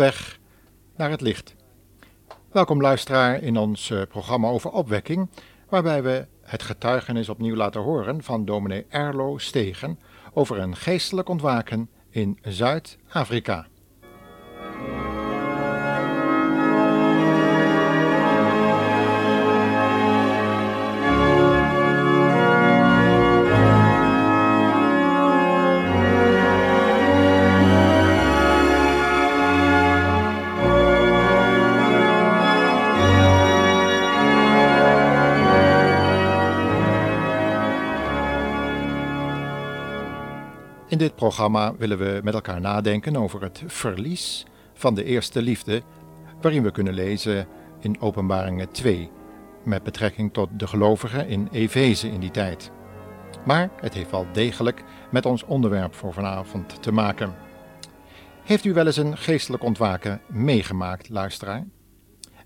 weg naar het licht. Welkom luisteraar in ons eh, programma over opwekking, waarbij we het getuigenis opnieuw laten horen van dominee Erlo Stegen over een geestelijk ontwaken in Zuid-Afrika. Dit programma willen we met elkaar nadenken over het verlies van de eerste liefde, waarin we kunnen lezen in Openbaringen 2, met betrekking tot de gelovigen in Efeze in die tijd. Maar het heeft wel degelijk met ons onderwerp voor vanavond te maken. Heeft u wel eens een geestelijk ontwaken meegemaakt, luisteraar?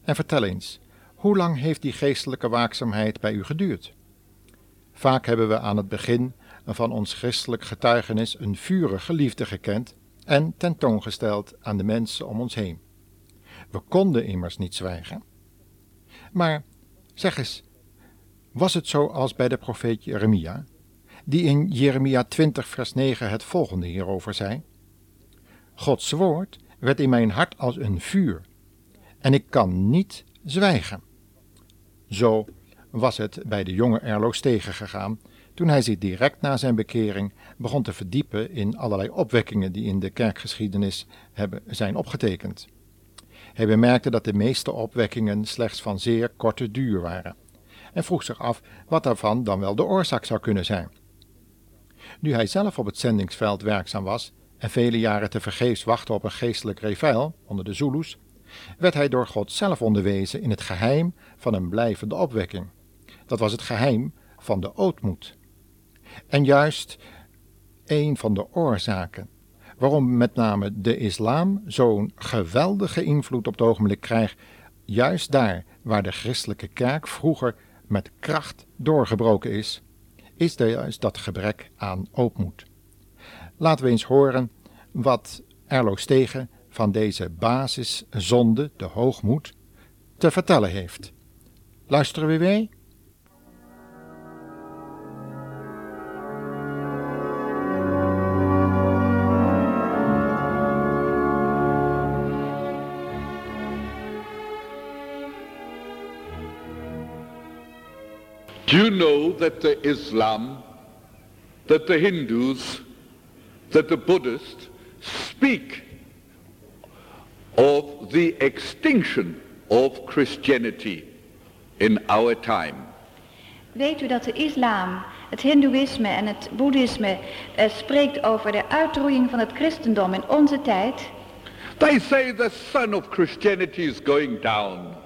En vertel eens, hoe lang heeft die geestelijke waakzaamheid bij u geduurd? Vaak hebben we aan het begin van ons christelijk getuigenis een vurige liefde gekend en tentoongesteld aan de mensen om ons heen. We konden immers niet zwijgen. Maar zeg eens, was het zo als bij de profeet Jeremia, die in Jeremia 20 vers 9 het volgende hierover zei? Gods woord werd in mijn hart als een vuur, en ik kan niet zwijgen. Zo was het bij de jonge Erloos tegengegaan toen hij zich direct na zijn bekering begon te verdiepen in allerlei opwekkingen die in de kerkgeschiedenis hebben, zijn opgetekend. Hij bemerkte dat de meeste opwekkingen slechts van zeer korte duur waren en vroeg zich af wat daarvan dan wel de oorzaak zou kunnen zijn. Nu hij zelf op het zendingsveld werkzaam was en vele jaren tevergeefs wachtte op een geestelijk reveil onder de Zulus, werd hij door God zelf onderwezen in het geheim van een blijvende opwekking. Dat was het geheim van de ootmoed. En juist een van de oorzaken waarom met name de islam zo'n geweldige invloed op het ogenblik krijgt, juist daar waar de christelijke kerk vroeger met kracht doorgebroken is, is juist dat gebrek aan ootmoed. Laten we eens horen wat Erlo Stegen van deze basiszonde, de hoogmoed, te vertellen heeft. Luisteren we mee? You know that the Islam, that the Hindus, that the Buddhists speak of the extinction of Christianity in our time? Weet u dat de islam, het hindoeïsme en het boeddhisme uh, spreekt over de uitroeiing van het christendom in onze tijd? They say the sun of Christianity is going down.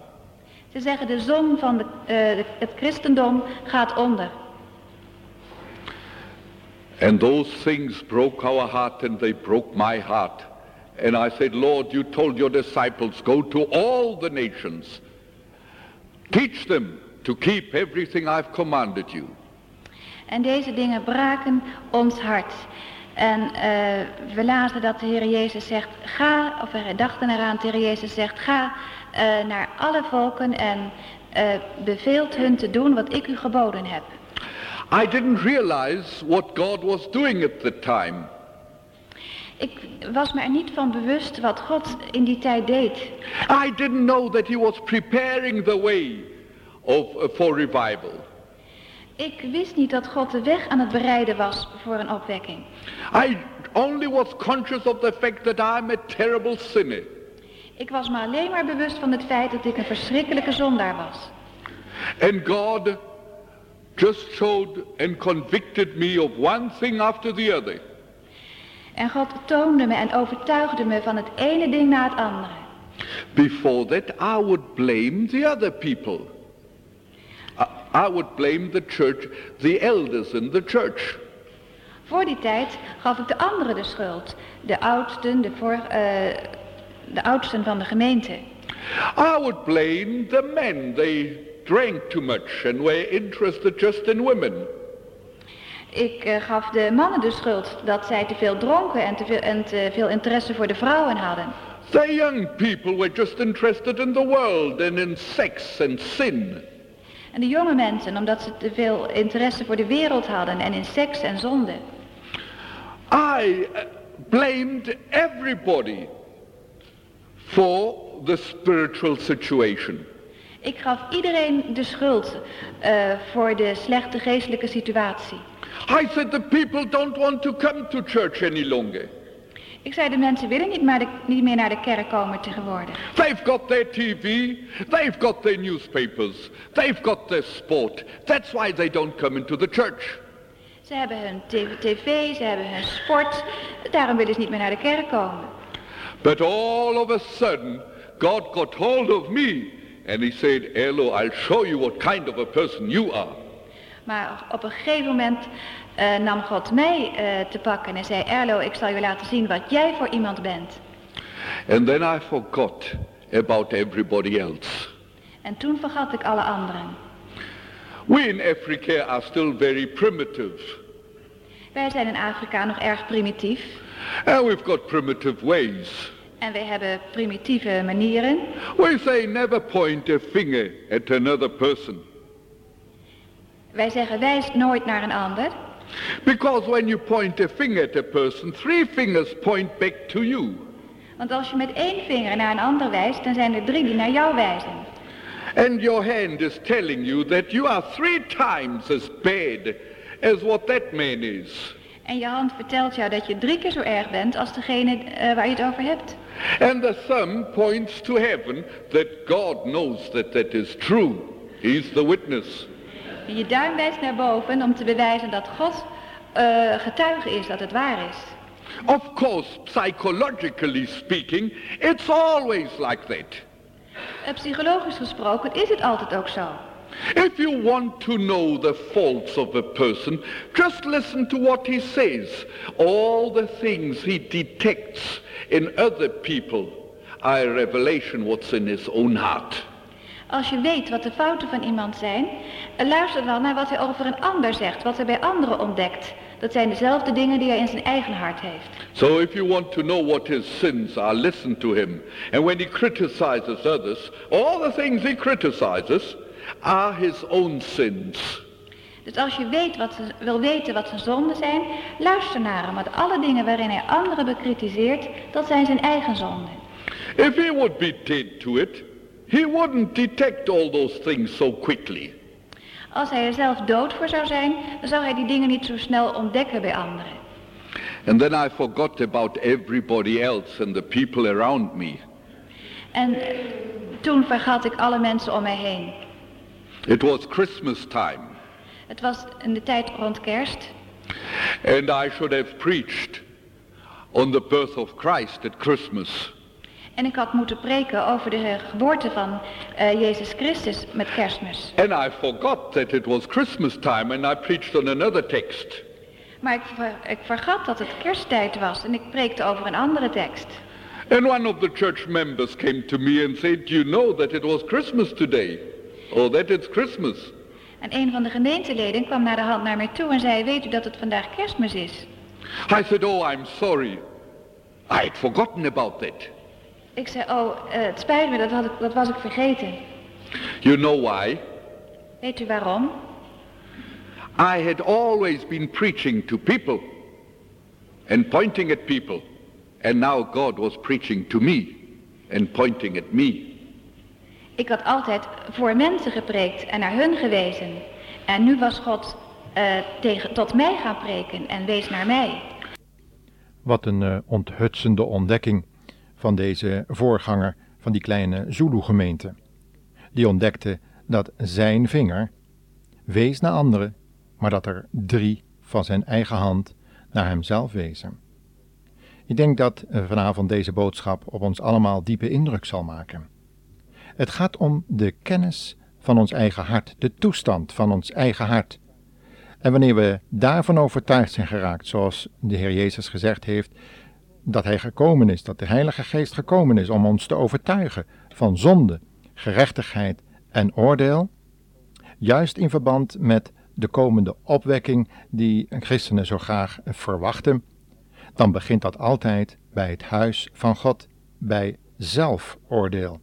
Ze zeggen de zon van de, uh, het christendom gaat onder. And those things broke our heart and they broke my heart. And I said, Lord, you told your disciples, go to all the nations. Teach them to keep everything I've commanded you. En deze dingen braken ons hart. En uh, we lazen dat de Heer Jezus zegt, ga, of we dachten eraan, de Heer Jezus zegt, ga uh, naar alle volken en uh, beveelt hun te doen wat ik u geboden heb. I didn't realize what God was doing at the time. Ik was me er niet van bewust wat God in die tijd deed. I didn't know that he was preparing the way of, for revival. Ik wist niet dat God de weg aan het bereiden was voor een opwekking. I only was conscious of the fact that I'm a terrible sinner. Ik was me alleen maar bewust van het feit dat ik een verschrikkelijke zondaar was. And God just showed and convicted me of one thing after the other. En God toonde me en overtuigde me van het ene ding na het andere. Before that I would blame the other people. I would blame the church, the elders in the church. Voor die tijd gaf ik de anderen de schuld. De oudsten, de, voor, uh, de oudsten van de gemeente. I would blame the men. They drank too much and were interested just in women. Ik uh, gaf de mannen de schuld dat zij te veel dronken en te veel, en te veel interesse voor de vrouwen hadden. The young people were just interested in the world and in sex and sin. En de jonge mensen, omdat ze te veel interesse voor de wereld hadden en in seks en zonde. I blamed everybody for the spiritual situation. Ik gaf iedereen de schuld uh, voor de slechte geestelijke situatie. I said the people don't want to come to church any longer. Ik zei de mensen willen niet, maar de, niet meer naar de kerk komen tegenwoordig. They've got their TV, they've got their newspapers, they've got their sport. That's why they don't come into the church. Ze hebben hun tv, ze hebben hun sport, daarom willen ze niet meer naar de kerk komen. But all of a sudden, God got hold of me and he said, Elo, I'll show you what kind of a person you are. Maar op een gegeven moment uh, nam God mij uh, te pakken en zei, Erlo, ik zal je laten zien wat jij voor iemand bent. And then I forgot about everybody else. En toen vergat ik alle anderen. We in Africa are still very primitive. Wij zijn in Afrika nog erg primitief. And we've got primitive ways. En wij hebben primitieve manieren. We say never point a finger at another person. Wij zeggen wijs nooit naar een ander. Because when you point a finger at a person, three fingers point back to you. Want als je met één vinger naar een ander wijst, dan zijn er drie die naar jou wijzen. And your hand is telling you that you are three times as bad as what that man is. En je hand vertelt jou dat je drie keer zo erg bent als degene uh, waar je het over hebt. And the thumb points to heaven that God knows that that is true. He's the witness. Je duim wijst naar boven om te bewijzen dat God uh, getuige is, dat het waar is. Of course, psychologically speaking, it's always like that. Uh, psychologisch gesproken is het altijd ook zo. If you want to know the faults of a person, just listen to what he says. All the things he detects in other people are a revelation what's in his own heart. Als je weet wat de fouten van iemand zijn, luister dan naar wat hij over een ander zegt, wat hij bij anderen ontdekt. Dat zijn dezelfde dingen die hij in zijn eigen hart heeft. So if you want to know what his sins are, listen to him. And when he criticizes others, all the things he criticizes are his own sins. Dus als je weet wat ze, wil weten wat zijn zonden zijn, luister naar hem. Want alle dingen waarin hij anderen bekritiseert, dat zijn zijn eigen zonden. If he would be dead to it, he wouldn't detect all those things so quickly. Als hij er zelf dood voor zou zijn, dan zou hij die dingen niet zo snel ontdekken bij anderen. And then I forgot about everybody else and the people around me. En toen vergat ik alle mensen om mij heen. It was Christmas time. Het was in de tijd rond kerst. And I should have preached on the birth of Christ at Christmas. En ik had moeten preken over de geboorte van uh, Jezus Christus met kerstmis. And I forgot that it was Christmas time and I preached on another text. Maar ik, ver, ik vergat dat het kersttijd was en ik preekte over een andere tekst. And one of the church members came to me and said, Do you know that it was Christmas today? Or that it's Christmas? En een van de gemeenteleden kwam naar de hand naar mij toe en zei, weet u dat het vandaag kerstmis is? I said, oh, I'm sorry. I had forgotten about that. Ik zei, oh, uh, het spijt me, dat, had ik, dat was ik vergeten. You know why? Weet u waarom? I had always been preaching to people and pointing at people. And now God was preaching to me and pointing at me. Ik had altijd voor mensen gepreekt en naar hun gewezen. En nu was God uh, tegen, tot mij gaan preken en wees naar mij. Wat een uh, onthutsende ontdekking van deze voorganger van die kleine Zulu-gemeente. Die ontdekte dat zijn vinger wees naar anderen, maar dat er drie van zijn eigen hand naar hemzelf wezen. Ik denk dat uh, vanavond deze boodschap op ons allemaal diepe indruk zal maken. Het gaat om de kennis van ons eigen hart, de toestand van ons eigen hart. En wanneer we daarvan overtuigd zijn geraakt, zoals de Heer Jezus gezegd heeft, dat Hij gekomen is, dat de Heilige Geest gekomen is om ons te overtuigen van zonde, gerechtigheid en oordeel, juist in verband met de komende opwekking die christenen zo graag verwachten, dan begint dat altijd bij het huis van God, bij zelfoordeel.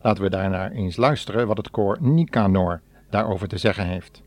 Laten we daarnaar eens luisteren wat het koor Nicanor daarover te zeggen heeft.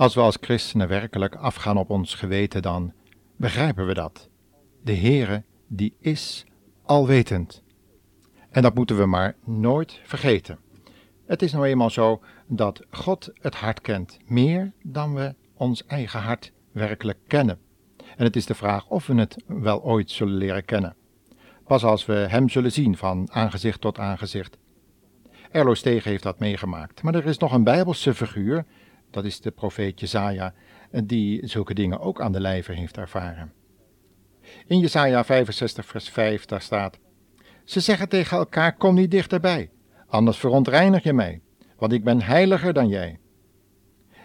Als we als christenen werkelijk afgaan op ons geweten, dan begrijpen we dat. De Heere, die is alwetend. En dat moeten we maar nooit vergeten. Het is nou eenmaal zo dat God het hart kent, meer dan we ons eigen hart werkelijk kennen. En het is de vraag of we het wel ooit zullen leren kennen. Pas als we Hem zullen zien van aangezicht tot aangezicht. Erlo Stegen heeft dat meegemaakt. Maar er is nog een Bijbelse figuur dat is de profeet Jezaja, die zulke dingen ook aan de lijve heeft ervaren. In Jesaja 65 vers 5 daar staat, Ze zeggen tegen elkaar, kom niet dichterbij, anders verontreinig je mij, want ik ben heiliger dan jij.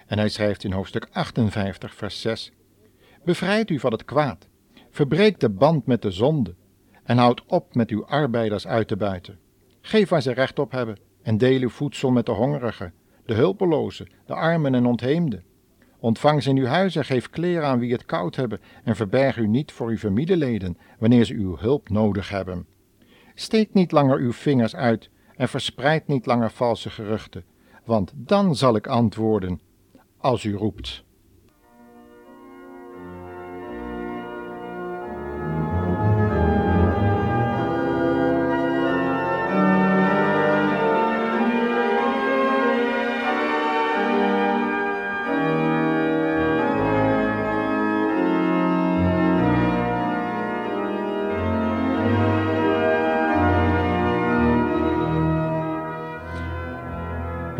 En hij schrijft in hoofdstuk 58 vers 6, Bevrijd u van het kwaad, verbreek de band met de zonde en houd op met uw arbeiders uit te buiten. Geef waar ze recht op hebben en deel uw voedsel met de hongerigen de hulpelozen, de armen en ontheemden. Ontvang ze in uw huis en geef kleren aan wie het koud hebben en verberg u niet voor uw familieleden wanneer ze uw hulp nodig hebben. Steek niet langer uw vingers uit en verspreid niet langer valse geruchten, want dan zal ik antwoorden als u roept.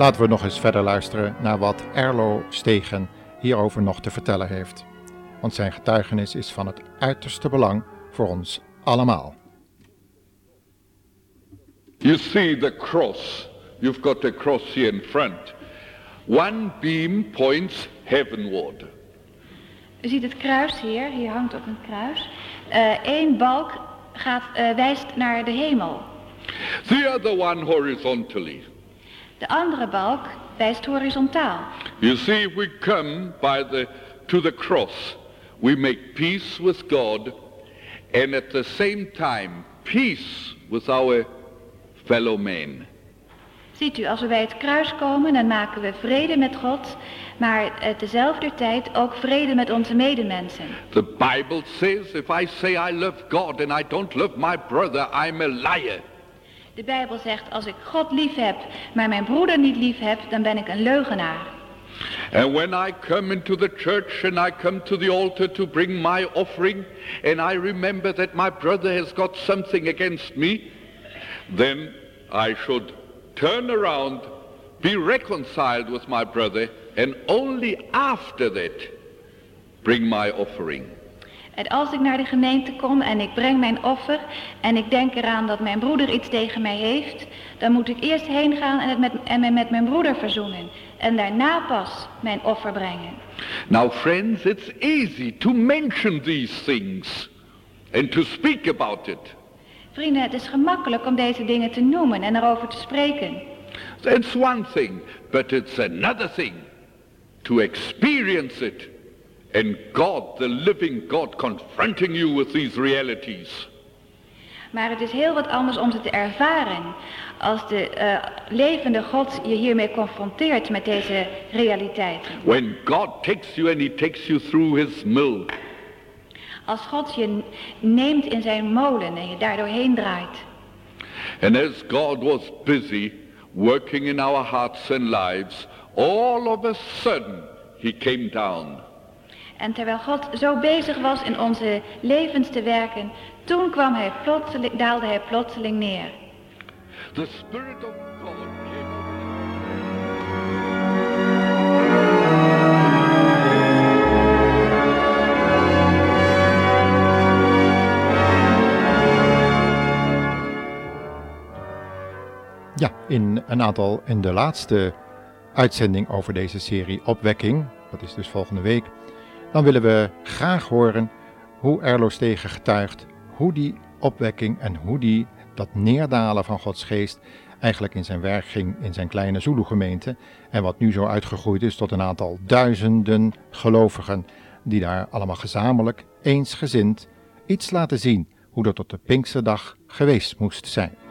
Laten we nog eens verder luisteren naar wat Erlo Stegen hierover nog te vertellen heeft. Want zijn getuigenis is van het uiterste belang voor ons allemaal. You see the cross. You've got the cross here in front. One beam points heavenward. U ziet het kruis hier, hier hangt ook een kruis. Eén uh, balk gaat, uh, wijst naar de hemel. The other one horizontally. De andere balk wijst horizontaal. You see, if we come by the, to the cross, we make peace with God and at the same time peace with our fellow men. Ziet u, als we bij het kruis komen, dan maken we vrede met God, maar tezelfde tijd ook vrede met onze medemensen. The Bible says, if I say I love God and I don't love my brother, I'm a liar. De Bijbel zegt, als ik God lief heb, maar mijn broeder niet lief heb, dan ben ik een leugenaar. And when I come into the church and I come to the altar to bring my offering and I remember that my brother has got something against me, then I should turn around, be reconciled with my brother and only after that bring my offering. En als ik naar de gemeente kom en ik breng mijn offer en ik denk eraan dat mijn broeder iets tegen mij heeft, dan moet ik eerst heen gaan en, het met, en me met mijn broeder verzoenen. En daarna pas mijn offer brengen. Now friends, it's easy to mention these things and to speak about it. Vrienden, het is gemakkelijk om deze dingen te noemen en erover te spreken. That's one thing, but it's another thing to experience it and God, the living God, confronting you with these realities. Maar het is heel wat anders om ze te ervaren. Als de uh, levende God je hiermee confronteert met deze realiteiten. When God takes you and he takes you through his mill. Als God je neemt in zijn molen en je daar doorheen draait. And as God was busy working in our hearts and lives, all of a sudden he came down. En terwijl God zo bezig was in onze levens te werken, toen kwam hij plotseling, daalde hij plotseling neer. The Spirit of God came Ja, in een aantal, in de laatste uitzending over deze serie Opwekking, dat is dus volgende week, dan willen we graag horen hoe Erloos tegen getuigt, hoe die opwekking en hoe die dat neerdalen van Gods geest eigenlijk in zijn werk ging in zijn kleine Zulu-gemeente en wat nu zo uitgegroeid is tot een aantal duizenden gelovigen die daar allemaal gezamenlijk, eensgezind, iets laten zien hoe dat tot de Pinksterdag geweest moest zijn.